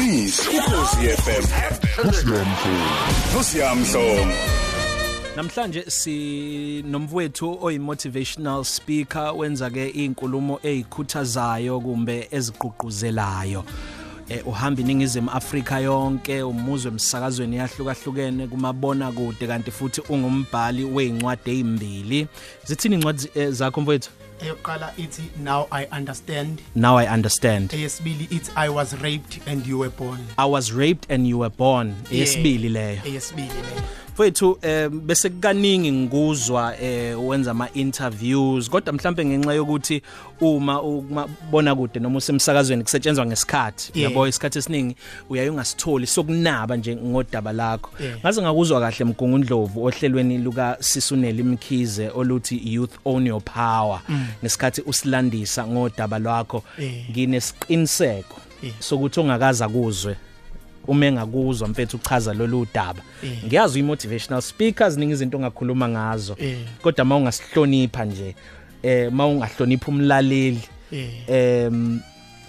Yiqiniso ukhosi FM. Nosiyamhlobo. Namhlanje si nomfowethu oyi motivational speaker wenza ke izinkulumo ezikhuthazayo kumbe eziqhuquzelayo. eh uhamba iningizimu Afrika yonke umuzwe emsakazweni yahlukahlukene kumabona kude kanti futhi ungumbhali weincwadi ezimbili zithini incwadi eh, zakho mfowethu eyokuqala ithi now i understand. Now i understand. Eyesibili ithi i was raped and you were born. I was raped and you were born. Eyesibili leyo. eyesibili leyo. Mfowethu eh bese kukaningi ngikuzwa eh wenza ama interviews kodwa mhlambe ngenxa yokuthi uma ubona kude noma usemsakazweni kusetshenzwa ngesikhathi Yeah. yabo isikhathi esiningi uyaye ungasitholi sokunaba nje ngodaba lakho Yeah. ngaze ngakuzwa kahle mgungundlovu ohlelweni luka Sisuneli Mkhize oluthi youth own your power ngesikhathi usilandisa ngodaba lwakho Yeah. nginesiqiniseko Yeah. sokuthi ongakaza kuzwe uma engakuzwa mfethu uchaza lolu daba Yeah. ngiyazi i-motivational speakers ningi izinto ongakhuluma ngazo Yeah. kodwa mawungasihlonipha nje eh mawungahlonipha umlaleli Yeah. em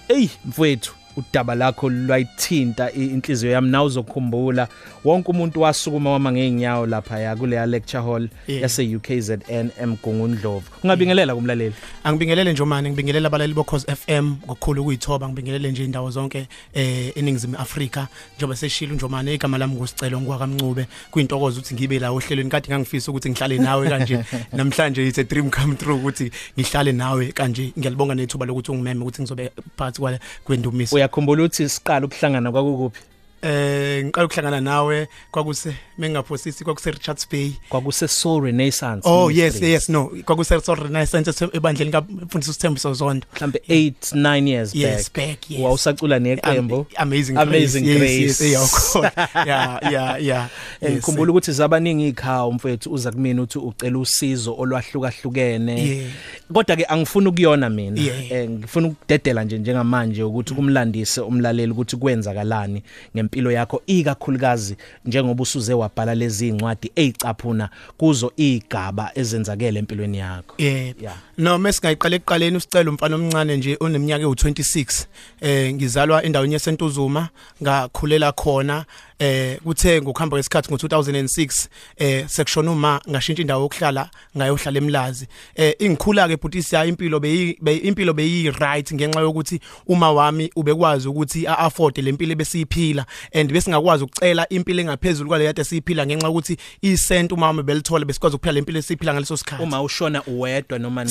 ey mfowethu udaba lakho lwayithinta i- inhliziyo yami. Nawe uzokhumbula wonke umuntu wasukuma wama ngeenyawo lapha ya kule lecture hall Yeah. yase UKZN eMgungundlovu ungabingelela kumlaleli angibingelele nje manje ngibingelela abalali bokhoze FM ngokukhulu kuyithoba ngibingelele nje indawo zonke eh eningizimu Afrika. Njengoba seshilo njomane igama lami ngusicelo ngwakamncube. Kuyintokozo ukuthi ngibe la ohlelweni. Kade ngangifisa ukuthi ngihlale nawe kanje. Namhlanje it's a dream come true ukuthi ngihlale nawe kanje. Ngiyalibonga nethuba lokuthi ungimeme ukuthi ngizobe part kwale kwendumiso. Uyakhumbula ukuthi siqala ukuhlangana kwakukuphi? Eh ngiqala ukuhlangana nawe kwakuse mengaphosisi kwakuse Richards Bay. Kwakuse Soul Renaissance Oh yes Ministries. yes no kwakuse Soul Renaissance ebandleni kaMfundisi Sithembiso Zondo mhlambe 8 9 years yes back. back yes. Wawusacula neqembu. Am- amazing Amazing grace, Grace. yes, yes yeah yeah yeah. Eh, ngikhumbula ukuthi zabaningi ikhawa umfethu uza kumina uthi ucela usizo olwahlukahlukene. Yeah. kodwa ke angifuni ukuyona mina. Yeah. eh ngifuna ukudedela nje njengamanje ukuthi kumlandise umlaleli ukuthi kwenzakalani ngempilo yakho ikakhulukazi njengoba usuze wabhala lezi incwadi ezicaphuna kuzo igaba ezenzakele empilweni yakho yeah Yeah. no mesingayiqala ekuqaleni usicela umfana omncane nje oneminyaka ewu26 eh ngizalwa endaweni yesentuzuma ngakhulela khona eh kuthe ngokuhamba kwesikhathi ngo2006 eh sekshona uma ngashintsha indawo yokuhlala ngayohlala emlazi. Eh ingikhula ke butisi ya impilo beyi be- impilo beyi right ngenxa yokuthi uma wami ubekwazi ukuthi a afford lempilo besiyiphila and besingakwazi ukucela impilo engaphezulu kwale yade siyiphila ngenxa yokuthi isent uma wami belithola besikwazi ukuphila lempilo esiyiphila ngaleso sikhathi. Uma ushona uwedwa noma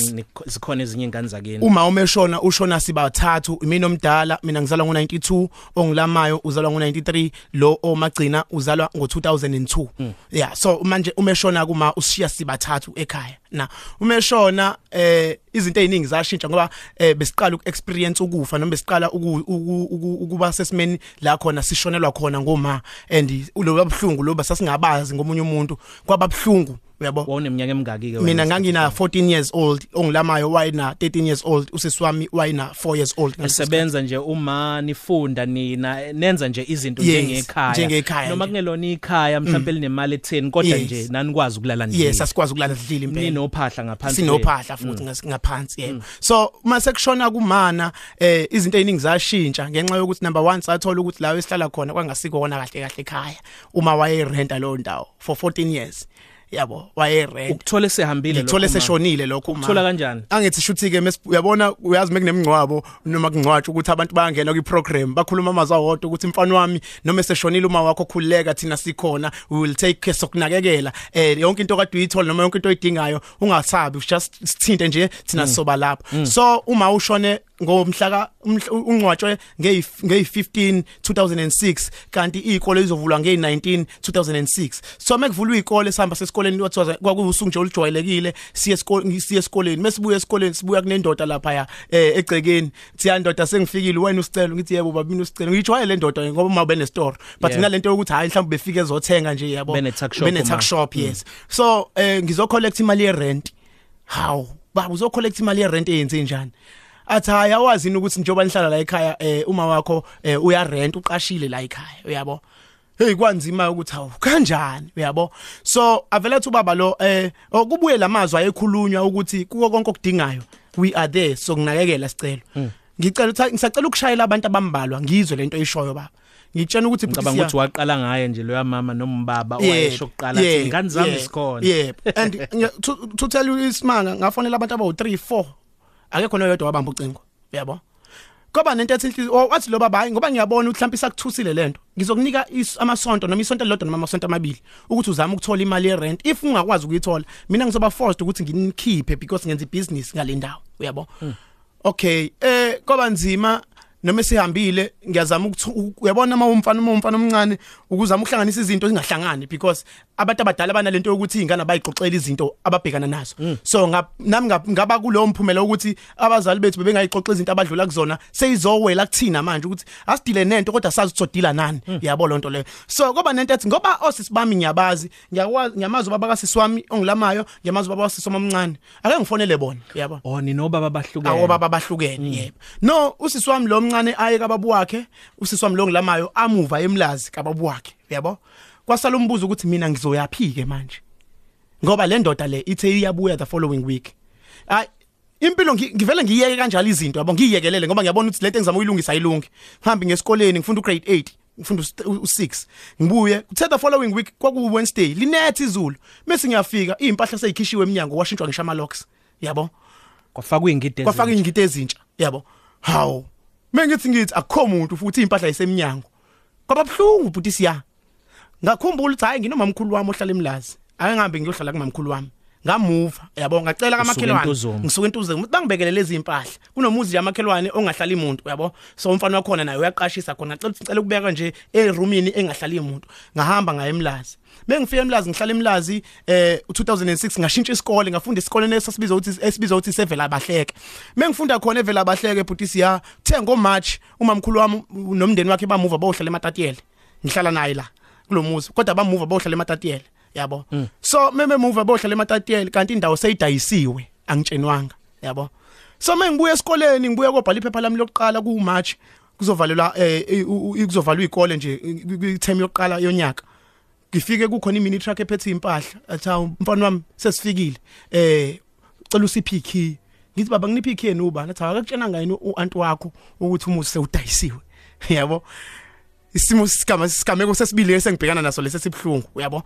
zikhona ezinye ingane zakini? Uma umeshona ushona sibathathu mina omdala mina ngizalwa ngo92 ongilamayo uzalwa ngo93 lo omagcina uzalwa ngo2002 yeah so manje umeshona kuma ushiya sibathathu ekhaya. Na umeshona eh izinto eziningi zashintsha ngoba eh besiqala ukuexperience ukufa noma besiqala uku- uku- uku- ukuba sesimeni la khona sishonelwa khona ngoma and lo babhlungu lo basasingabazi ngomunye umuntu kwababhlungu uyabo? Wawuneminyaka emingaki ke mina ngangina 14 years old ongilamayo wayina 13 years old usisi wami wayina 4 years old nisebenza nje uma nifunda nina nenza nje izinto Yes, njengekhaya. njengekhaya noma nje. kungelona ikhaya mhlawumbe linemali etheni kodwa Yes. nje nanikwazi ukulala ndlini yes asikwazi ukulala sidlile impela. Ninophahla ngaphansi sinophahla futhi ngas- ngaphansi yebo. So uma sekushona kumana eh izinto eziningi zashintsha ngenxa yokuthi number 1 sathola ukuthi la esihlala khona kwangasikona kahle kahle ekhaya uma waye renta lo ndawo for 14 years. Yabo waye rent ukuthole sehambile ngithole lokho ma. seshonile lokho uma Ukuthola kanjani? angithi shuthi ke mes- uyabona uyazi mekunemngcwabo noma kungcwatshwa ukuthi abantu bayangena kwi program bakhuluma amazwi awodwa ukuthi mfana wami noma eseshonile uma wakho khulileka thina sikhona we will take care sokunakekela. Eh yonke into kade uyithola noma yonke into oyidingayo ungasabi just sithinte nje thina soba lapha so uma ushone ngomhla ungcwatshwe ngey ngey 15 2006 kanti izikole izovulwa ngey 19 2006 so mekuvulwa izikole sihamba sesikoleni wathiwa kwakuusuku nje olujwayelekile siye esikoleni siye esikoleni. Mesibuya esikoleni sibuya kunendoda lapha ya eh, egcekeni. Thiya ndoda sengifikile wena usicelo ngithi yebo baba mina usicelo ngijwayele le ndoda ngoba uma bene store but Yeah. nalento yokuthi hayi mhlawumbe befike ezothenga nje yabo. Bene tuck shop shop yes. So eh ngizo collect imali ye rent how baba uzo collect imali ye rent eyenze njani? Athi hayi awazini ukuthi njengoba nihlala la ekhaya eh uma wakho eh, uya rent uqashile la ekhaya. Uyabo? Hey kwanzima ukuthi hawu kanjani? Uyabo? So avelathi ubaba lo eh oh, kubuye lamazwi ayekhulunywa ukuthi kuko konke okudingayo we are there so kunakekela sicelo ngicela ukuthi ngisacela ukushayela abantu abambalwa ngizwe lento eyishoyo baba. Ngitshena ukuthi ngicabanga ukuthi waqala ngaye nje lo yamama nombaba owayesho kuqala athi ingane zami sikhona? yeah and to, to tell you isimanga ngafonela abantu abawu 3 4 akekho noyedwa wabamba ucingo. Uyabo? Koba nento ethi inhliziyo wathi lo baba hayi ngoba ngiyabona ukuthi mhlawumbe isakuthusile lento ngizokunika amasonto noma isonto lodwa noma amasonto amabili ukuthi uzame ukuthola imali ye rent if ungakwazi ukuyithola. Mina ngizoba forced ukuthi nginikhiphe because ngenza ibusiness ngale ndawo. Uyabo? Hmm. okay eh koba nzima noma sihambile ngiyazama ukuthi uyabona uma umfana uma umfana omncane ukuzama ukuhlanganisa izinto zingahlangani because abantu abadala banalento yokuthi ingane bayixoxela izinto ababhekana nazo. Mm. so nami ngaba kulowo mphumela ukuthi abazali bethu bebengayixoxa izinto abadlula kuzona seyizowela kuthina manje ukuthi asidile nento kodwa sazi utsodila nani. Mm. yabo lonto leyo. So kuba nento ethi ngoba osisibami ngiyabazi ngiyakwazi ngiyamazi ubaba kasiswami ongilamayo ngiyamazi ubaba kasiswami omncane. Ake ngifonele bona yabo. Oh nino baba bahlukene. Awo baba bahlukene mm. yebo. No usiswami lo omncane aye kababu wakhe usiswami lo ngilamayo amuva emlazi kababu wakhe yabo kwasala umbuzo ukuthi mina ngizoyaphhi ke manje? Ngoba le ndoda le ithe iyabuya the following week. Ay impilo ngivele ngiyeke kanjalo izinto yabo ngiyekelele ngoba ngiyabona ukuthi lento engizama uyilungisa ayilungi. Ngihambi ngesikoleni ngifunda ugrade 8 ngifunda u6 ngibuye. Kuthe the following week kwaku Wednesday linethi izulu. Bese ngiyafika impahla seyikhishiwe eminyango washintshwa ngisha ama locks yabo kwafakwa ingidi kwafakwa ingidi ezintsha yabo hawo mengithi ngithi akukho umuntu futhi impahla isemnyango. Kwaba bhlungu buti siya. Ngakhumbula ukuthi hayi nginomamkhulu wami ohlala emlazi. Ake ngihambe ngiyohlala kumamkhulu wami. Ngamuva yabo ngacela kamakhelwane ngisuka entuze bangibekele lezi impahla kunomuzi nje amakhelwane ongahlali umuntu uyabo so umfana wakhona naye uyaqashisa khona. Ngacela ukuthi ngicela ukubeka nje eroomini engahlali umuntu ngahamba ngaye emlazi. Bengifika emlazi ngihlala emlazi eh u2006 ngashintsha isikole ngafunda isikoleni esasibiza ukuthi esibiza ukuthi sevela abahleke. Mengifunda khona evela abahleke butisi ya the ngo March umamkhulu wami nomndeni wakhe bamuva bohlala eMatatiyele. Ngihlala naye la kulomuzi kodwa bamuva bohlala eMatatiyele yabo. Mm. So meme muva bohlala eMatatiyele kanti indawo seyidayisiwe angitshenwanga yabo. So mengibuya esikoleni ngibuya kobhala iphepha lami lokuqala ku March kuzovalelwa eh kuzovalwa izikole nje i-term yokuqala yonyaka ngifike kukhona imini truck ephethe impahla athi mfana wami sesifikile eh cela usiphi key ngithi baba nginiphi key nuba nathi akakutshena ngayini uanti wakho ukuthi umuzi sewudayisiwe yabo isimo sigama sigameko sesibili esengibhekana naso lesi sibhlungu uyabo?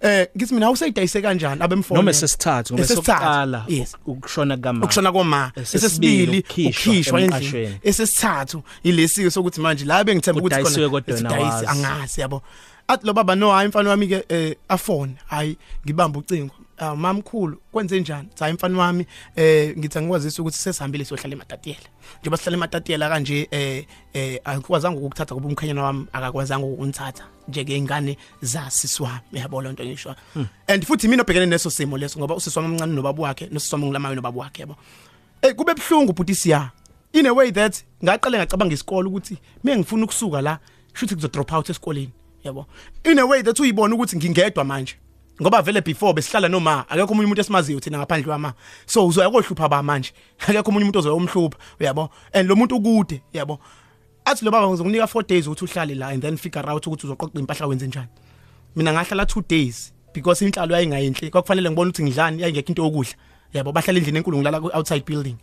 Eh ngithi mina awusayidayise kanjani abemfone noma sesithathu ngoba sokuqala ukushona kama ukushona koma esesibili ukhishwa endlini. esesithathu ilesi sokuthi manje la bengithemba ukuthi khona angazi yabo athi lo baba no hayi mfana wami ke eh afone. Hayi ngibamba ucingo. Ah mamkhulu kwenze njani? Cha mfana wami eh ngithi angikwazisa ukuthi sesihambile siyohlala eMatatiyela. Njengoba sihlala eMatatiyela kanje eh eh akukwazanga ukuthatha kuba umkhanyana wami akakwazanga ukunithatha njeke ingane zasiswami yabo lonto ngisho and futhi mina obhekene neso simo leso ngoba usiswami omncane nobaba wakhe nosiswami ngilamayo nobaba wakhe yabo. Eh kube ebhlungu bhuti siya. In a way that ngaqale ngacabanga isikole ukuthi mengifuna ukusuka la shuthi kuzo drop out esikoleni. Yabo in a way that uyibona ukuthi ngingedwa manje. Ngoba vele before besihlala noma akekho umunye umuntu esimaziyo thina ngaphandle kwama. So uzoya kohlupha ba manje. Akekho umunye umuntu ozoyomhlupha uyabo? And lo muntu ukude yabo athi lo baba ngizokunika 4 days ukuthi uhlale la and then figure out ukuthi uzoqoqa impahla wenze njani. Mina ngahlala 2 days because inhlalo yayingayinhle kwakufanele ngibone ukuthi ngidlani yayingekho into yokudla. Yabo bahlala endlini enkulu ngilala ku outside building.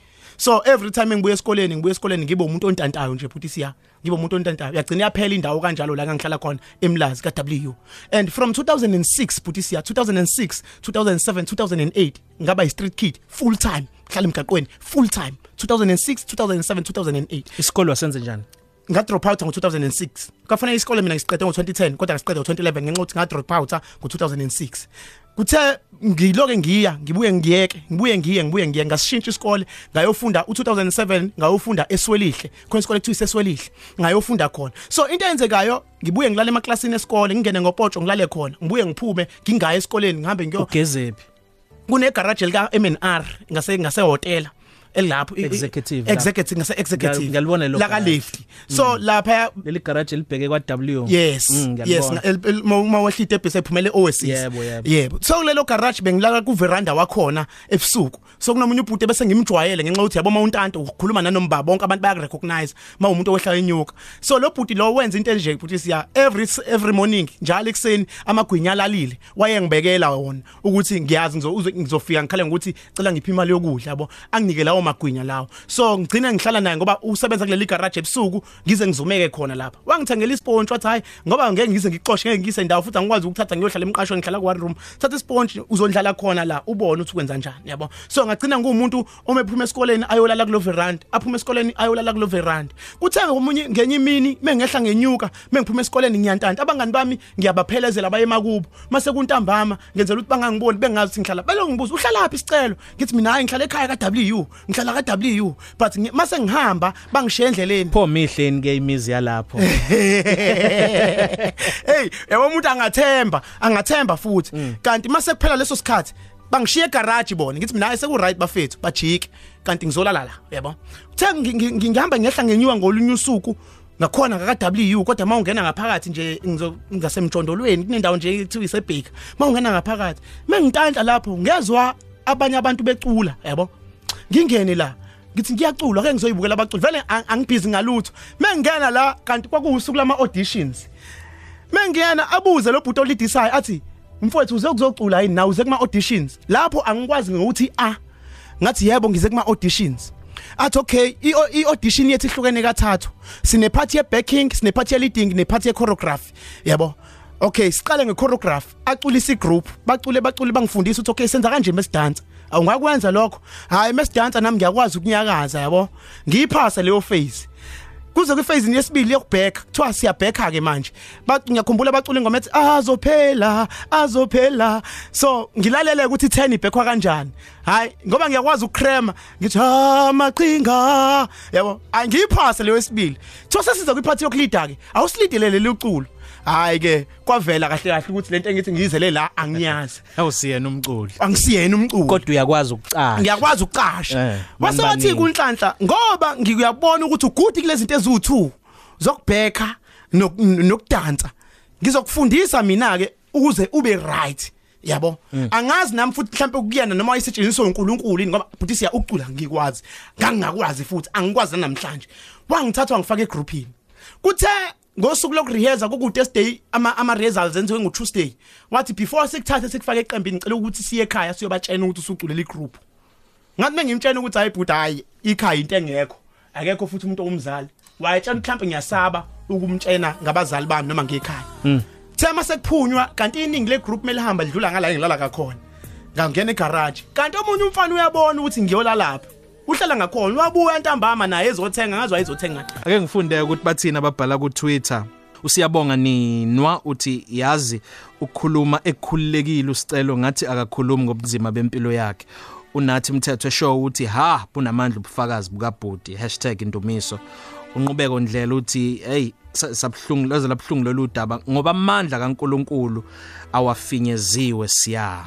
So every time ngibuya esikoleni ngibuya esikoleni ngibe umuntu ontantayo nje futhi siya. Ngibe umuntu ontantayo. Yagcina yaphela indawo kanjalo la ngihlala khona emlazi ka W and from 2006 futhi siya 2006 2007 2008 ngaba i street kid full time hlala emgaqweni full time. 2006 2007 2008 isikolo wasenze njani? Nga drop out ngo2006 kwafanele isikole mina ngisiqede ngo2010 kodwa ngisiqede ngo2011 ngenxa ukuthi nga drop out ngo2006 kuthe ngiloke ngiya ngibuye ngiyeke ngibuye ngiye ngibuye ngiye ngasishintsha isikole ngayofunda u2007 ngayofunda eswelihle khona isikole kuthiwa iseswelihle ngayofunda khona. So into eyenzekayo ngibuye ngilale emaklasini esikole ngingene ngopotsho ngilale khona ngibuye ngiphume ngingaye esikoleni ngihambe ngiyo ugezephi kune garage lika MNR ngase ngase hotel elapho executive executive ngase executive. Ngiyalibona lo la ka left so mm. lapha leli garage libheke kwa W yes mm, yes uma wehlite ebhese ephumele oasis yebo yebo. Yebo. So kulelo garage bengilala ku veranda wakhona ebusuku. So kunomunye ubhuti bese ngimjwayele ngenxa ukuthi yabo mawuntanto ukukhuluma nanombaba bonke abantu baya recognize mawumuntu owehlala inyuka so lo bhuti lo wenza into enje bhuti siya every every morning njalo ekseni amagwinya alalile. Waye ngibekela wona ukuthi ngiyazi ngizofika ngikhale ngokuthi cela ngiphi imali yokudla yabo. Anginike lawo magwinya lawo. So ngigcina ngihlala naye ngoba usebenza kuleli garage ebusuku ngize ngizumeke khona lapha. Wangithengela isponge wathi hayi ngoba ngeke ngize ngixoshe ngeke ngise indawo futhi angikwazi ukuthatha ngiyohlala emqashweni ngihlala ku one room. Thatha isponge uzondlala khona la ubone ukuthi ukwenza njani yabo? So ngagcina ngumuntu omephuma esikoleni ayolala kulo veranda aphuma esikoleni ayolala kulo veranda. Kuthenga omunye ngenye imini mengehla ngenyuka mengiphuma esikoleni ngiyantanta. Abangani bami ngiyabaphelezela baye makubo mase kuntambama ngenzela ukuthi bangangiboni bengazi ukuthi ngihlala. Belo ngibuza uhlala laphi isicelo? Ngithi mina hayi ngihlala ekhaya ka W ngihlala ka W but mase ngihamba bangishiya endleleni. Pho mihleni ke imizi yalapho? Hey yabo umuntu angathemba angathemba futhi. Kanti mase kuphela leso sikhathi bangishiya egarage bona. Ngithi mina seku right bafethu bajike. Kanti ngizolala la yabo? Uthe ngi- ngi- ngihamba ngehla ngenyuka ngolunye usuku ngakhona ngaka W kodwa mawungena ngaphakathi nje ngasemjondolweni kunendawo nje ekuthiwa isebhika mawungena ngaphakathi mengintantla lapho ngezwe abanye abantu becula yabo? Ngingene la. Ngithi ngiyacula ake ngizoyibukela abaculi. Vele ang- angibhizi ngalutho. Mengingena la kanti kwakuwusuku lama auditions. Mengiyena abuze lo bhuti olidisayo athi mfowethu uze kuzocula yini nawe uze kuma auditions? Lapho angikwazi ngokuthi a ngathi yebo ngize kuma auditions. Athi okay i i- audition yethu ihlukene kathathu. Sine part ye backing sine part ye leading ne part ye choreography yabo? Okay siqale nge choreography aculisa igroup bacule bacule bangifundisa ukuthi okay senza kanje mesidansa awungakwenza lokho. Hayi mesidansa nami ngiyakwazi ukunyakaza yabo? Ngiyiphasa leyo phase kuze kwiphase yesibili yokubheka kuthiwa siyabheka ke manje. Bathi ngiyakhumbula bacula ingoma ethi azophela azophela. So ngilalele ukuthi 10 ibhekwa kanjani. Hayi ngoba ngiyakwazi ukukrema ngithi amaqhinga yabo angiyiphase leyo sibili kuthiwa sesiza kwiphathi yokulida ke awusilidele leculo hayi ke kwavela kahle kahle ukuthi lento engithi ngiyizele la angiyazi. Awusiyena umculi. Angisiyena umculo kodwa uyakwazi ukucasha. Ngiyakwazi ukucasha. Eh, wase wathi baningi. kunhlanhla ngoba ngiyabona ukuthi ugudi kulezi zinto eziwu2 zokubheka nok- nokudansa ngizokufundisa mina ke ukuze ube right yabo? Angazi nami futhi mhlawumbe ukuyena noma ayisetshenziswa uNkulunkulu yini ngoba futhi siya ucula ngikwazi. Ngangakwazi futhi angikwazi namhlanje wangithatha wangifaka egroupini kuthe ngosuku lokureheza ku Thursday ama ama results enziwe ngo Tuesday wathi before sikuthathe sikufake eqembini ngicela ukuthi siye ekhaya siyobatshena ukuthi usuculela igroup. Ngathi mengimtshela ukuthi hayi bhuti hayi ikhaya into engekho akekho futhi umuntu omzali wayetshela mhlawumbe ngiyasaba ukumtshena ngabazali bami noma ngekhaya thema sekuphunywa kanti iningi le group melihamba lidlula ngala engilala kakhona ngangena egarage kanti omunye umfana uyabona ukuthi ngiyolala lapha. Uhlala ngakhona wabuya ntambama naye ezothenga ngazwa ayizothenga ake ngifunde ukuthi bathina ababhala ku Twitter usiyabonga ninwa uthi yazi ukukhuluma ekukhululekile usicelo ngathi akakhulumi ngobunzima bempilo yakhe. Unathi mthetho eshow ukuthi ha bunamandla ubufakazi bukabhudi #indumiso. Unqubeko ndlela uthi hey sa- sabhlungu loze labhlungu lolu daba ngoba amandla kaNkuluNkulu awafinyeziwe siya.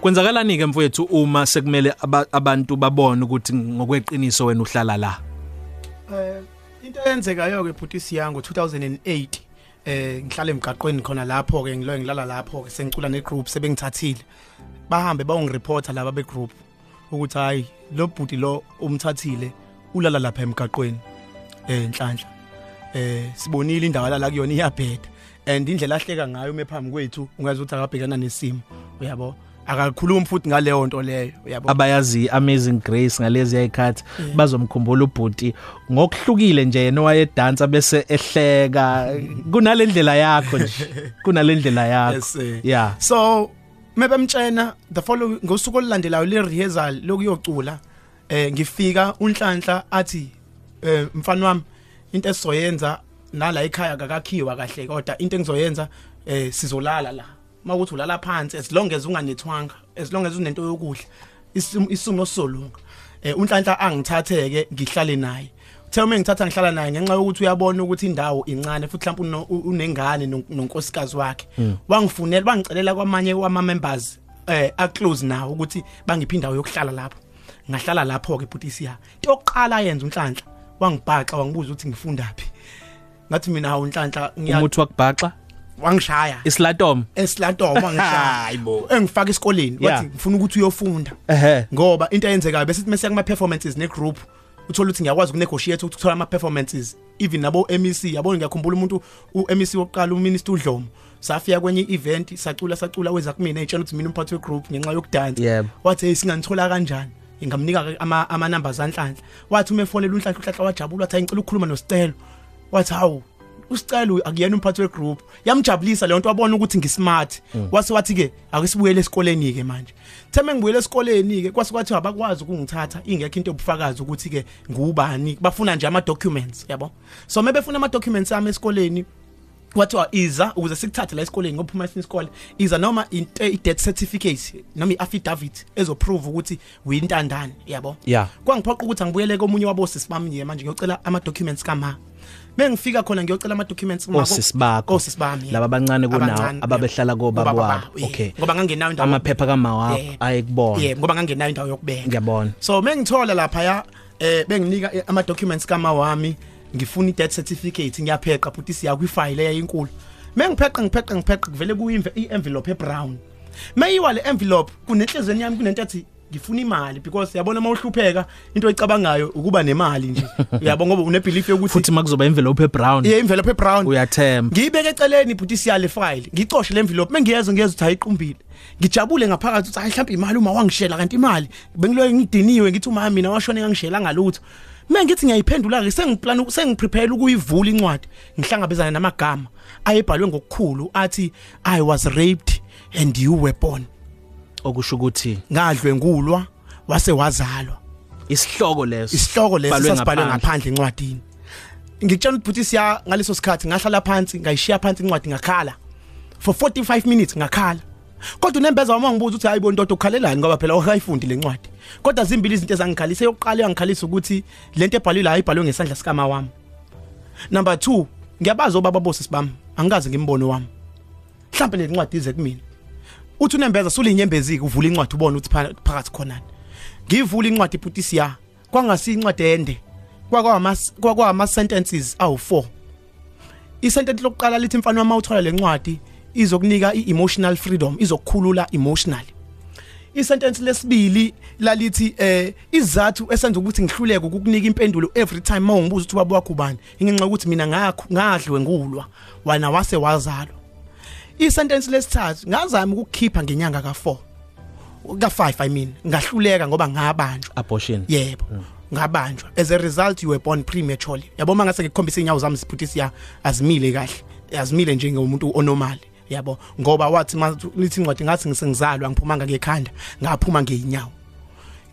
Kwenzakalani ke mfowethu uma sekumele aba- abantu babone ukuthi ngokweqiniso wena uhlala la? Eh into eyenzekayo ke bhuti siyango 2008 eh ngihlala emgaqweni khona lapho ke ngilo ngilala lapho ke sengicula ne group sebengithathile. Bahambe bawongireporta laba be group ukuthi hayi lo bhuti lo umthathile ulala lapha emgaqweni. Eh nhlanhla. Eh sibonile indawo la kuyona iyabheda. And indlela ahleka ngayo mephambi kwethu ungazi ukuthi akabhekana nesimo uyabo? Akakhulumi futhi ngaleyo nto leyo uyabo abayazi amazing grace ngalezi ayikhathi bazomkhumbula ubhuti. Ngokuhlukile nje yena wayedansa bese ehleka kunalendlela yakho nje kunalendlela yakho. Yes, sir. yeah. So mebemtshena the following ngosuku olulandelayo le rehearsal lokuyocula eh ngifika unhlanhla athi eh mfana wami into esizoyenza nala ekhaya akakhiwa kahle kodwa into engizoyenza eh sizolala la. Mawukuthi ulala phansi as long as unganethwanga as long as unento yokudla isimo solunga eh unhlanhla angithatheke ngihlale naye. Uthe uma ngithatha ngihlala naye ngenxa yokuthi uyabona ukuthi indawo incane futhi mhlawumbe unengane non- nonkosikazi wakhe. Wangifunela bangicelela kwamanye wama members eh a close nawo ukuthi bangiphi indawo yokuhlala lapho. Ngahlala lapho ke futhi siya yokuqala yenza unhlanhla wangibhaxa wangibuza ukuthi ngifundaphi ngathi mina hawu unhlanhla ngiya umuthi wakubhaxa wangishaya. Isilatom. Esilatoma wangishaya. Hayibo. engifaka esikoleni Yeah. wathi ngifuna ukuthi uyofunda. Ehe. Ngoba into eyenzekayo bese mase kuma performances ne group uthola ukuthi ngiyakwazi ukunegotiate ukuthola ama performances even nabo MEC yabona ngiyakhumbula umuntu uMEC wokuqala uminister uDlomo safika kwenye event sacula sacula weza kumina etshela ukuthi mina umphathi wegroup ngenxa yokudansa. Yebo. wathi hey singanithola kanjani? Ngamnika ke ama ama numbers anhlanhla. Wathi uma efonela unhlanhla unhlanhla wajabula wathi ngicela ukukhuluma nosicelo wathi hawu usicelo akuyena umphathi wegroup. Yamjabulisa le nto wabona ukuthi ngismart wase wathi ke akusibuyele esikoleni ke manje. Theme ngibuyele esikoleni ke kwase kwathi abakwazi ukungithatha ingekho into obufakazi ukuthi ke ngubani. Bafuna nje ama documents yabo? So mebefuna ama documents ami esikoleni kwathiwa iza ukuze sikuthathe la esikoleni ngophuma isikole iza noma into i death certificate noma iaffidavit ezoprove ukuthi uyintandane yabo? Yeah. kwangiphoqa ukuthi angibuyele komunye wabo sisibami nje manje ngiyocela ama documents kama Mengifika khona ngiyocela ama documents Osisi bakho. osisibami Laba abancane kunawo, Abancane, ababehlala yebo. kobaba Kobaba wabo. babo, yebo. Okay. ngoba ngangenayo indawo amaphepha kamawa Yebo. ayekubona yebo ngoba ngangenayo indawo yokubeka ngiyabona so mengithola lapha ya eh benginika eh, ama documents kama wami ngifuna i death certificate ngiyapheqa futhi siya kwi file eyinkulu mengipheqa ngipheqa ngipheqa kuvele kuyi i envelope e brown mayiwa le envelope kunenhlezweni yami kunento ethi ngifuna imali because yabona mawuhlupheka into oyicabangayo ukuba nemali nje. Uyabo ngoba une belief yokuthi futhi makuzoba envelope ebrown. Ye envelope e brown uyathemba. Ngiyibeke eceleni futhi siyale file ngicoshe le envelope mengiyeza ngiyeza ukuthi ayiqumbile ngijabule ngaphakathi ukuthi hayi mhlawumbe imali uma wangishela kanti imali bengiloye ngidiniwe ngithi uma mina washone ngangishela ngalutho. Mengithi ngiyayiphendula ke sengiplan sengiprepare ukuyivula incwadi ngihlangabezana namagama ayebhalwe ngokukhulu athi i was raped and you were born. Okusho ukuthi ngadlwengulwa wase wazalwa. Isihloko leso. Isihloko leso Sibhalwe sasibhalwe ngaphandle. encwadini. Ngikutshela ukuthi futhi siya ngaleso sikhathi ngahlala phansi ngayishiya phansi incwadi ngakhala. For 45 minutes ngakhala. Kodwa unembeza wami ngibuza ukuthi hayibo ndodo ukhalelani ngoba phela ukayifundi lencwadi kodwa zimbili izinto ezangikhalisa yokuqala yangikhalisa ukuthi lento ebhalwe la ibhalwe ngesandla sikama wami. Number 2 ngiyabaza obaba bosi sibami angikaze ngimbone wami. Mhlawumbe le ncwadi ize kumina. Uthi unembeza sule inyembezike uvula incwadi ubone pha- phakathi khonani. Ngivula incwadi futhi siya kwangasi incwadi ende kwakwama kwakwama sentences awu4 isentence lokuqala lithi mfana wami uthola lencwadi izokunika i-emotional freedom izokukhulula emotionally isentence lesibili lalithi eh izathu esenza ukuthi ngihluleke ukukunika impendulo every time mawungibuza ukuthi ubaba wakho ubani ingenxa ukuthi mina ngakho ngadliwe ngulwa wana wase wazalwa. Isentence lesithathu ngazama ukukhipha ngenyanga ka4 ka5 i mean ngahluleka ngoba ngabanjwa. Abortion. Yebo ngabanjwa. As a result you were born prematurely. Yabo mangase ngikukhombisa inyawo zami siphuthi siya azimile kahle azimile njengomuntu onormal yabo ngoba wathi lithi incwadi ngathi ngisengizalwa ngiphumanga ngekhanda ngaphuma ngeinyawo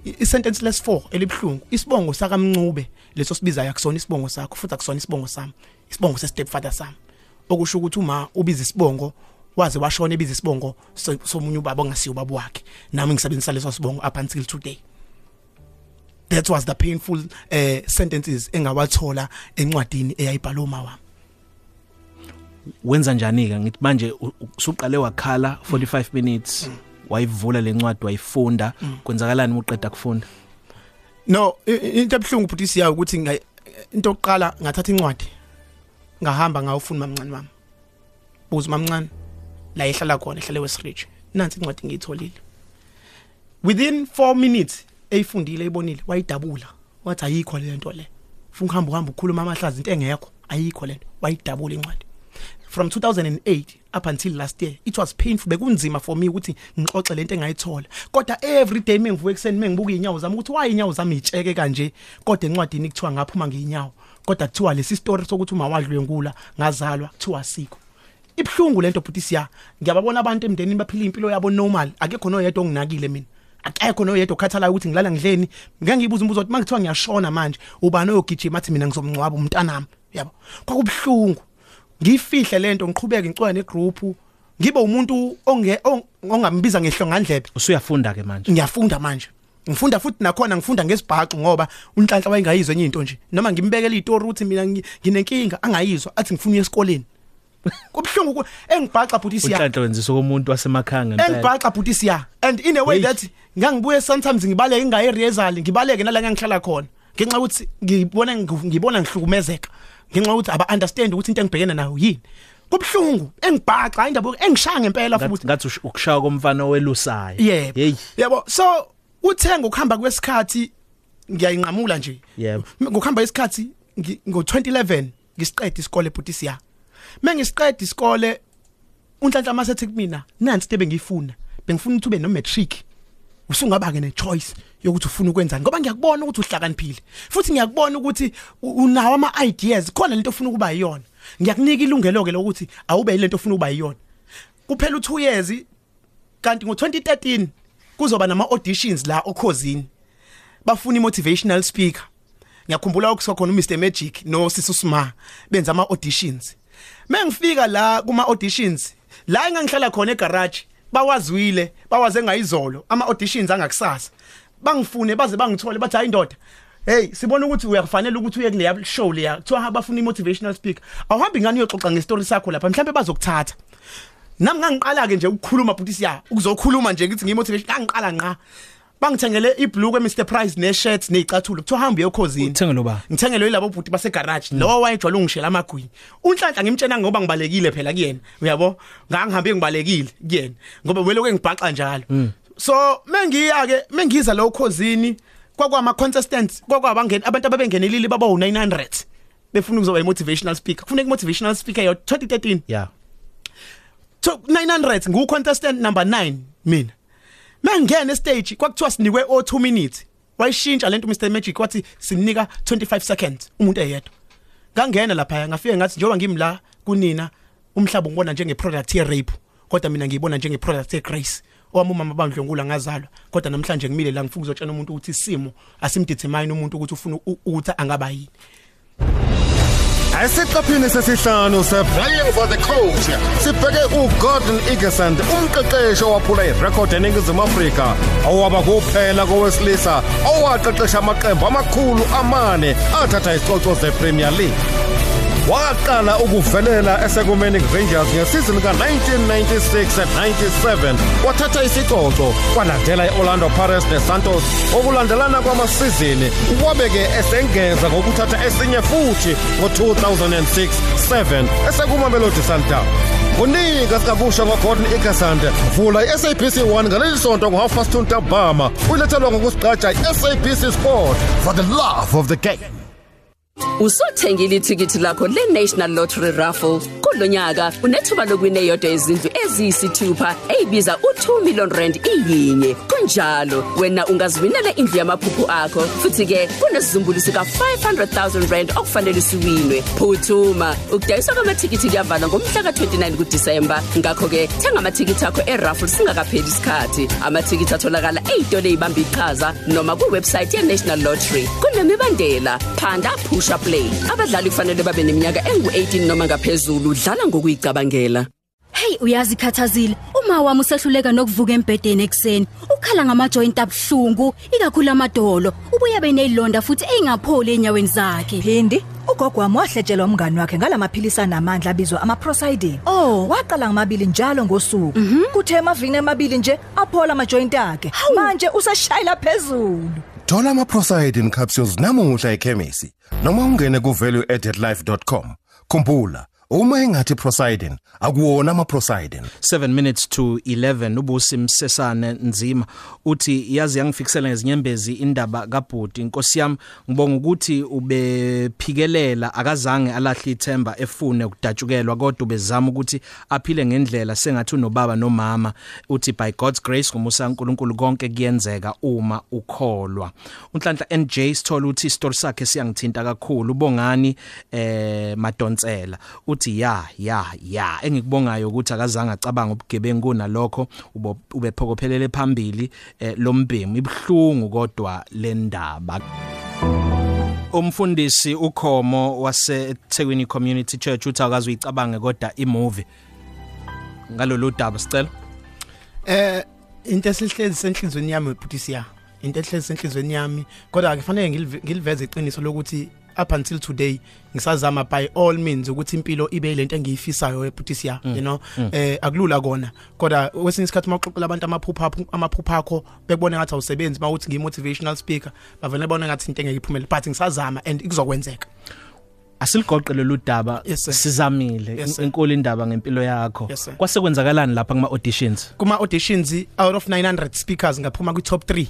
I- isentence lesi4 elibhlungu isibongo sakamncube leso sibizayo akusona isibongo sakho futhi akusona isibongo sami isibongo sestep father sami. Okusho ukuthi uma ubiza isibongo waze washona ebiza isibongo so- somunye ubaba ongasiyo ubaba wakhe. Nami ngisebenzisa leso sibongo up until today. That was the painful uh, sentences engawathola encwadini eyayibhalwe uma wami. Wenza njani ke ngithi manje usuqale wakhala 45 minutes wayivula lencwadi wayifunda. Kwenzakalani uma uqeda kufunda? No into ebhlungu futhi siya ukuthi into yokuqala ngathatha incwadi ngahamba ngawufuna mamncane wami. Buza mamncane la ehlala khona ehlale Westridge nansi incwadi ngiyitholile within 4 minutes eyifundile eyibonile wayidabula. Wathi ayikho le nto le. Ufuna uhamba uhamba ukhuluma amahlazi into engekho ayikho le nto. Wayidabula incwadi. From 2008 up until last year it was painful bekunzima for me ukuthi ngixoxe lento engayithola. Kodwa every day mengivuka ekseni mengibuka inyawo zami ukuthi why inyawo zami itsheke kanje? Kodwa encwadini kuthiwa ngaphuma ngeinyawo kodwa kuthiwa lesi story sokuthi uma wadlwengula ngazalwa kuthiwa sikho ibhlungu lento futhi siya. Ngiyababona abantu emndenini baphila impilo yabo normal. Akekho noyedwa onginakile mina. Akekho noyedwa okhathalayo ukuthi ngilala ngidleni ngeke ngibuza umbuzo ukuthi mangithiwa ngiyashona manje? Ubani oyogijima athi mina ngizomncwaba umntanami? Yabo. Kwakubhlungu ngifihle lento ngiqhubeke ngicwa negroup ngibe umuntu onge ong- ongambiza ngehlongandlebe usuyafunda ke manje? Ngiyafunda manje. Ngifunda futhi nakhona ngifunda ngesibhaxu ngoba unhlanhla wayengayizwa enye into nje. Noma ngimbekela izitori ukuthi mina ngi- nginenkinga angayizwa. Athi ngifuna esikoleni. Kubhlungu ku- engibhaxa futhi siya. Unhlanhla wenzisa komuntu wasemakhaya ngempela. Engibhaxa futhi siya. And in a way that ngangibuye sometimes ngibaleke ngayi rehearsal ngibaleke nala ngihlala khona. Ngenxa ukuthi ngibona ngi- ngibona ngihlukumezeka. Ngenxa ukuthi aba understand ukuthi into engibhekene nayo yini. Kubhlungu engibhaxa hayi indaba engishaya ngempela futhi. Ngathi ush- ukushaya komfana owelusayo. Hey. Yebo. So uthenga ukuhamba kwesikhathi ngiyayinqamula nje. Yebo. ngokuhamba isikhathi ngi- ngo2011 ngisiqeda isikole Butisia mengisiqeda isikole unhlanhla masethi kumina nansi into bengiyifuna bengifuna ukuthi ube no matric usungaba ke ne choice yokuthi ufuna ukwenzani ngoba ngiyakubona ukuthi uhlakaniphile. Futhi ngiyakubona ukuthi unawo ama ideas khona lento ofuna ukuba yiyona. Ngiyakunika ilungelo ke lokuthi awube lento ofuna ukuba yiyona. Kuphela u2 years kanti ngo2013 kuzoba nama auditions la okhosini bafuna imotivational speaker. Ngiyakhumbula ukusokhona uMr Magic no Sisu Sma benza ama auditions mengifika la kuma auditions la engangihlala khona egarage bawazwile bawaze ngayizolo ama auditions angakusasa. Bangifune baze bangithole bathi hayi indoda hey sibona ukuthi uyakufanele ukuthi uye kule show leya kuthiwa bafuna imotivational speaker. Awuhambi ngani uyoxoxa ngestory sakho lapha mhlambe bazokuthatha. Nami ngangiqala ke nje ukukhuluma futhi siya ukuzokhuluma nje ngithi ngimotivation ngangiqala nqa bangithengele ibhlukwe Mr Price ne shirt nezicathulo kuthiwa hamba uyokhozini. Uthenge lo ba? ngithengelwe yilabo bhuti base garage lo wayejwayele ungishela amagwini unhlanhla ngimtshena ngoba ngibalekile phela kuyena. Uyabo? Ngangihambe ngibalekile kuyena. Ngoba welokwe ngibhaxa njalo. So mengiya ke mengiza lo khozini kwakwama contestants kwakwabangena abantu ababengenelile baba u900 befuna ukuzoba motivational speaker. Kufuneka motivational speaker yo 2013 yeah. To 900 ngu contestant number 9 mina. Mangena stage kwakuthiwa sinikwe o 2 minutes. Wayishintsha lento Mr Magic wathi sinika 25 seconds umuntu eyedwa. Ngangena lapha ngafike ngathi njengoba ngimla kunina umhlaba ngibona njenge product ye rape kodwa mina ngiyibona njenge product ye grace owami umama bandlongula ngazalwa kodwa namhlanje ngimile la ngifuna ukuzotshela umuntu ukuthi isimo asimdetermine umuntu ukuthi ufuna u- ukuthi angaba yini Asiqaphini sesihlanu se Playing for the culture. sibheke uGordon Igesand umqeqeshi owaphula irecord eningizimu Afrika owaba kuphela kowesilisa owaqeqesha amaqembu amakhulu amane athatha isicoco zePremier League waqala ukuvelela esekumeni Rangers ngesizini ka1996-97 wathatha isicoco kwalandela iOrlando Pirates neSantos. Okulandelana kwamasizini wabeke esengeza ngokuthatha esinye futhi ngo2006-7 esekumamelodi Sundowns Unika sikakusha ngoGordon Igasand vula iSABC 1 ngaleli sonto ngo half past 2 ntambama. Ulethelwa ngokusiqaja iSABC Sport for the love of the game. Usothengile ithikithi lakho le-National Lottery Raffle. Kulonyaka unethuba lokwina eyodwa izindlu eziyisithupha eyibiza u2 million rand iyinye. Kunjalo wena ungaziwinela indlu yamaphupho akho futhi ke kunesizumbulu sika 500,000 rand okufanele siwinwe. Phuthuma ukudayiswa kwamathikithi kuyavalwa ngomhla ka29 kuDisemba. Ngakho ke thenga amathikithi akho eraffle singakapheli isikhathi. Amathikithi atholakala eyitolo ezibamba iqhaza noma kuwebsite ye-National Lottery. Kunemibandela. Phanda pusha play. Abadlali kufanele babe neminyaka engu18 noma ngaphezulu. Dlala ngokuyicabangela Hey uyazi khathazile uma wami usehluleka nokuvuka embedeni ekseni ukhala ngamajoint abhlungu ikakhulu amadolo ubuye benezilonda futhi engapholi enyaweni zakhe Phindi ugogo wami wahletshelwa umngani wakhe ngalamaphilisi anamandla abizwa amaprosidine. Oh. waqala ngamabili njalo ngosuku. Kuthe emavini amabili nje aphola amajoint akhe. Manje useshayela phezulu. Thola ama-Prosidin capsules namuhla ekhemisi noma ungene ku-valueaddedlife.com. Khumbula, uma engathi Prosidin, akuwona ama-Prosidin. 7 minutes to 11 ubusi msesane nzima. Uthi yazi yangifikisela ngezinyembezi indaba kaBhudi inkosi yami ngibonga ukuthi ubephikelela akazange alahle ithemba efune ukudatshukelwa kodwa ubezama ukuthi aphile ngendlela sengathi unobaba nomama. Uthi by God's grace ngomusa kaNkuluNkulu konke kuyenzeka uma ukholwa. Unhlanhla NJ sithola uthi story sakhe siyangithinta kakhulu. Ubongani eh madonsela. Uthi ya ya ya. Engikubongayo ukuthi akazange acabanga ubugebengu kunalokho ubephokophelele phambili eh, lombhemu ibhlungu kodwa lendaba umfundisi ukhomo wase Thekwini Community Church uthi akazi uyicabange kodwa imovie. Ngalolu daba sicela. Eh into esihlezi senhlizweni yami Butisia into ehlezi senhlizweni yami. Kodwa akufanele ngilive- ngiliveze iqiniso lokuthi up until today ngisazama by all means ukuthi impilo ibe lento engiyifisayo eButisia you know? Eh akulula kona. Kodwa wesinye isikhathi mawuxoxela abantu amaphupha amaphupha akho bekubona ngathi awusebenzi mawuthi ngi-motivational speaker bavele bona ngathi into engeke iphumele but ngisazama and kuzokwenzeka asiligoqe lolu daba Yes, sir. sizamile Yes, sir. inkulu indaba ngempilo yakho. Yes, sir. kwase kwenzakalani lapha kuma auditions kuma auditions out of 900 speakers ngaphuma kwi top 3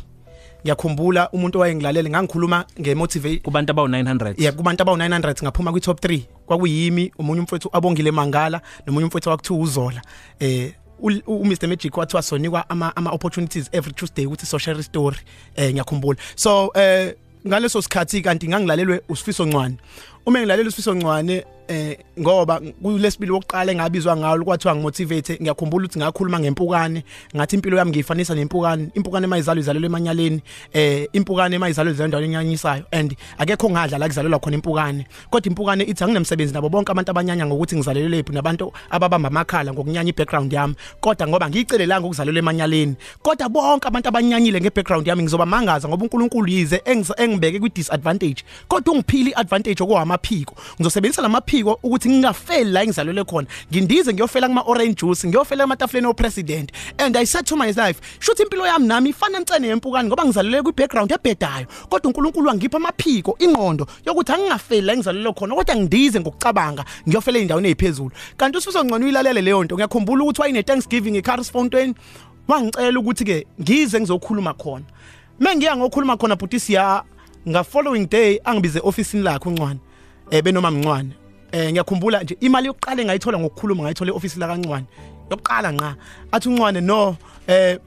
ngiyakhumbula umuntu owayengilalele ngangikhuluma ngemotivate kubantu abawu 900 yeah kubantu abawu 900 ngaphuma kwi top 3 kwakuyimi umunye umfowethu abongile Mangala nomunye umfowethu wakuthiwa uZola. Eh u Mr Magic wathiwa sonikwa ama ama opportunities every Tuesday ukuthi so share story. Eh ngiyakhumbula. So eh ngaleso sikhathi kanti ngangilalelwe usifiso ncwane. Uma ngilalela usifiso ncwane eh ngoba kulesibili wokuqala engabizwa ngayo kwathiwa ngimotivate ngiyakhumbula ukuthi ngakhuluma ngempukane ngathi impilo yami ngiyifanisa nempukane impukane emayizalo izalelwe emanyaleni eh impukane emayizalo izendaweni enyanyisayo and akekho ngadla la kuzalelwa khona impukane. Kodwa impukane ithi anginemsebenzi nabo bonke abantu abanyanya ngokuthi ngizalelwe lephi nabantu ababamba amakhala ngokunyanya ibackground yami. Kodwa ngoba ngiyicelelanga ukuzalelwa emanyaleni kodwa bonke abantu abanyanyile ngebackground yami ngizoba mangaza ngoba uNkulunkulu yize engibeke kwi disadvantage kodwa ungiphili advantage okwamaphiko ngizosebenzisa lamaphiko phiko ukuthi ngingafeli la engizalelwe khona. Ngindize ngiyofela kuma orange juice ngiyofela ematafuleni o president and i said to myself shuthi impilo yami nami ifana ncane yempukani ngoba ngizalelwe kwi background ebhedayo kodwa uNkulunkulu wangipha amaphiko ingqondo yokuthi angingafeli la engizalelwe khona kodwa ngidize ngokucabanga ngiyofela endaweni eziphezulu kanti usifiso ngcono uyilalele leyo nto ngiyakhumbula ukuthi wayine Thanksgiving eCarls Fountain wangicela ukuthi ke ngize ngizokhuluma khona. Mengiya ngokhuluma khona bhuti siya nga following day angibize officeini lakhe uncwane eh benoma mncwane. Eh ngiyakhumbula nje imali yokuqala engayithola ngokukhuluma ngayithola eoffice la kancwane yokuqala nqa athi uncwane no eh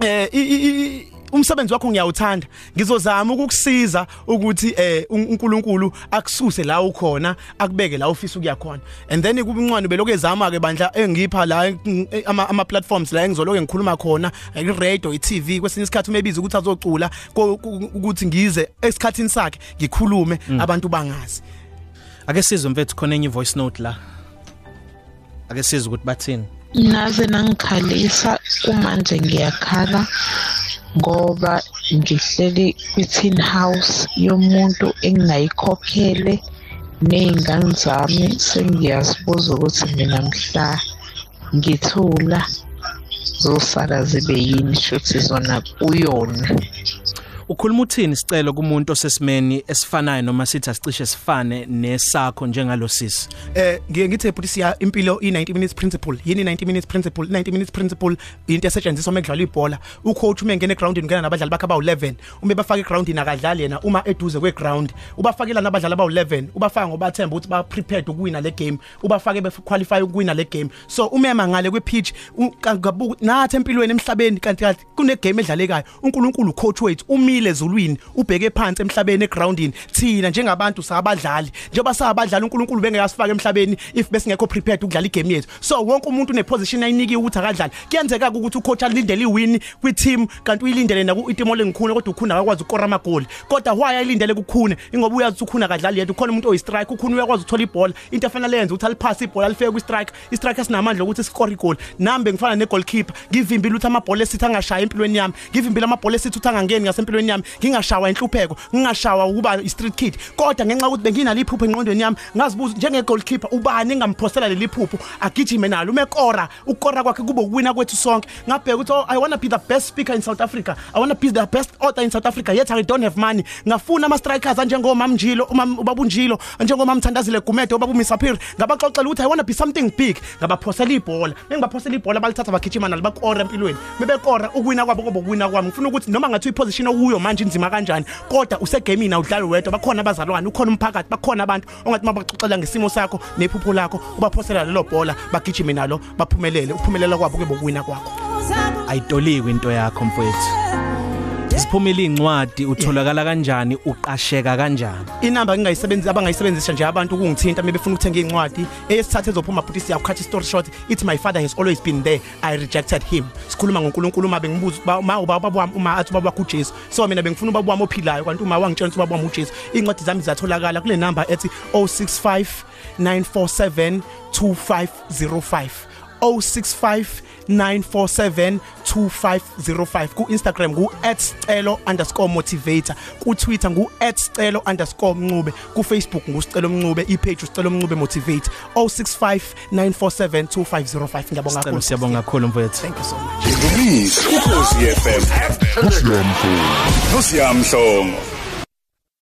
eh umsebenzi wakho ngiyawuthanda. Ngizozama ukukusiza ukuthi eh uNkulunkulu akususe la ukhona akubeke la ufisa ukuya khona. And then kuba incwane beloko ezama ke bandla engipha la ama ama platforms la engizoloke ngikhuluma khona i radio i TV kwesinye isikhathi umebiza ukuthi azocula ukuthi ngize esikhatini sakhe ngikhulume Mm. abantu bangazi. Ake sizwe mfethu khona enye voice note la. Ake sizwe ukuthi bathini? Naze nangikhalisa kumanje ngiyakhala ngoba ngihleli kwi-tin house yomuntu engingayikhokhele ney'ngane zami. Sengiyazibuza ukuthi mina mhla ngithula zosala zibe yini shuthi zona kuyona. Ukhuluma uthini sicelo kumuntu osesimeni esifanayo noma sithi asicishe sifane nesakho njengalo sisi? Eh ngiye ngithe siya impilo i90 minutes principle. Yini 90 minutes principle? 90 minutes principle into esetshenziswa uma kudlalwa ibhola. Ucoach uma engena egroundini ngena nabadlali bakhe abawu 11 uma bafaka egroundini akadlali yena. Uma eduze kweground ubafakela nabadlali abawu 11 ubafaka ngoba athemba ukuthi ba prepared ukuwina le game. Ubafake be qualify ukuwina le game. So umema ngale kwe pitch ngabuka nathi empilweni emhlabeni kanti kune game edlalekayo. uNkulunkulu coach wethu umile ezulwini ubheke phansi emhlabeni egroundini. Thina njengabantu sabadlali njengoba sabadlali uNkulunkulu bengeyasifaka emhlabeni if besingekho prepared ukudlala igame yethu. So wonke umuntu une position ayiniki ukuthi akadlali. Kuyenzeka ukuthi ucoach alindele iwin kwi team kanti uyilindele na ku team olengikhuna kodwa ukhuna akakwazi ukora amagoli. Kodwa why ayilindele kukhune? Ingoba uyazi ukuthi ukhuna akadlali yedwa ukhona umuntu oyi strike ukhuna uyakwazi ukuthola ibhola. Into efanele yenze ukuthi aliphase ibhola alifeke kwi strike i strike esinamandla ukuthi score igoli. Nambe ngifana ne goalkeeper ngivimbile ukuthi amabhola esithi angashaya empilweni yami ngivimbile amabhola esithi ukuthi angangeni ngasempilweni yami ngingashawa inhlupheko ngingashawa ukuba i street kid. Kodwa ngenxa ukuthi benginalo iphupho engqondweni yami ngazibuza njenge goalkeeper ubani engamphostela leli phupho agijime nalo. Umekora ukora kwakhe kube ukuwina kwethu sonke. Ngabheka ukuthi oh, i want to be the best speaker in South Africa. I want to be the best author in South Africa. Yet i don't have money. Ngafuna ama strikers njengomama Mjilo umama ubabunjilo njengomama Mthandazile Gumede ubaba Misapiri ngabaxoxela ukuthi i want to be something big. Ngabaphosela ibhola. Bengibaphosela ibhola balithatha bagijima nalo bakora empilweni. Bebekora ukuwina kwabo kobo ukuwina kwami. Ngifuna ukuthi noma ngathi iposition okuyo manje inzima kanjani? Kodwa usegamini awudlali wedwa bakhona abazalwane ukhona umphakathi bakhona abantu ongathi mabaxoxela ngesimo sakho nephupho lakho ubaphosela lelo bhola bagijime nalo baphumelele uphumelela kwabo kube ukuwina kwakho. Ayitolikwe into yakho mfowethu. Siphumile incwadi utholakala kanjani uqasheka kanjani? Inamba ngingayisebenzisa abangayisebenzisa nje abantu ukungithinta mebefuna ukuthenga incwadi. Eyesithathu ezophuma futhi siya ukhathi story short it my father has always been there i rejected him. Sikhuluma ngoNkulunkulu uma bengibuza uma ubaba wami uma athi ubaba kuJesu so mina bengifuna ubaba wami ophilayo kanti uma wangitshela ukuthi ubaba wami uJesu incwadi zami zatholakala kule number ethi 065 947 2505 065 947 2505 ku Instagram ku @celo_motivator ku Twitter ngu @celo_mncube ku Facebook ngu Sicelo Mncube ipage Sicelo Mncube motivate 065 947 2505 ngiyabonga Sicelo kakhulu siyabonga kakhulu mfowethu thank you so much Ngumisi ukhosi FM. Nosiyamhlongo. Nosiyamhlongo.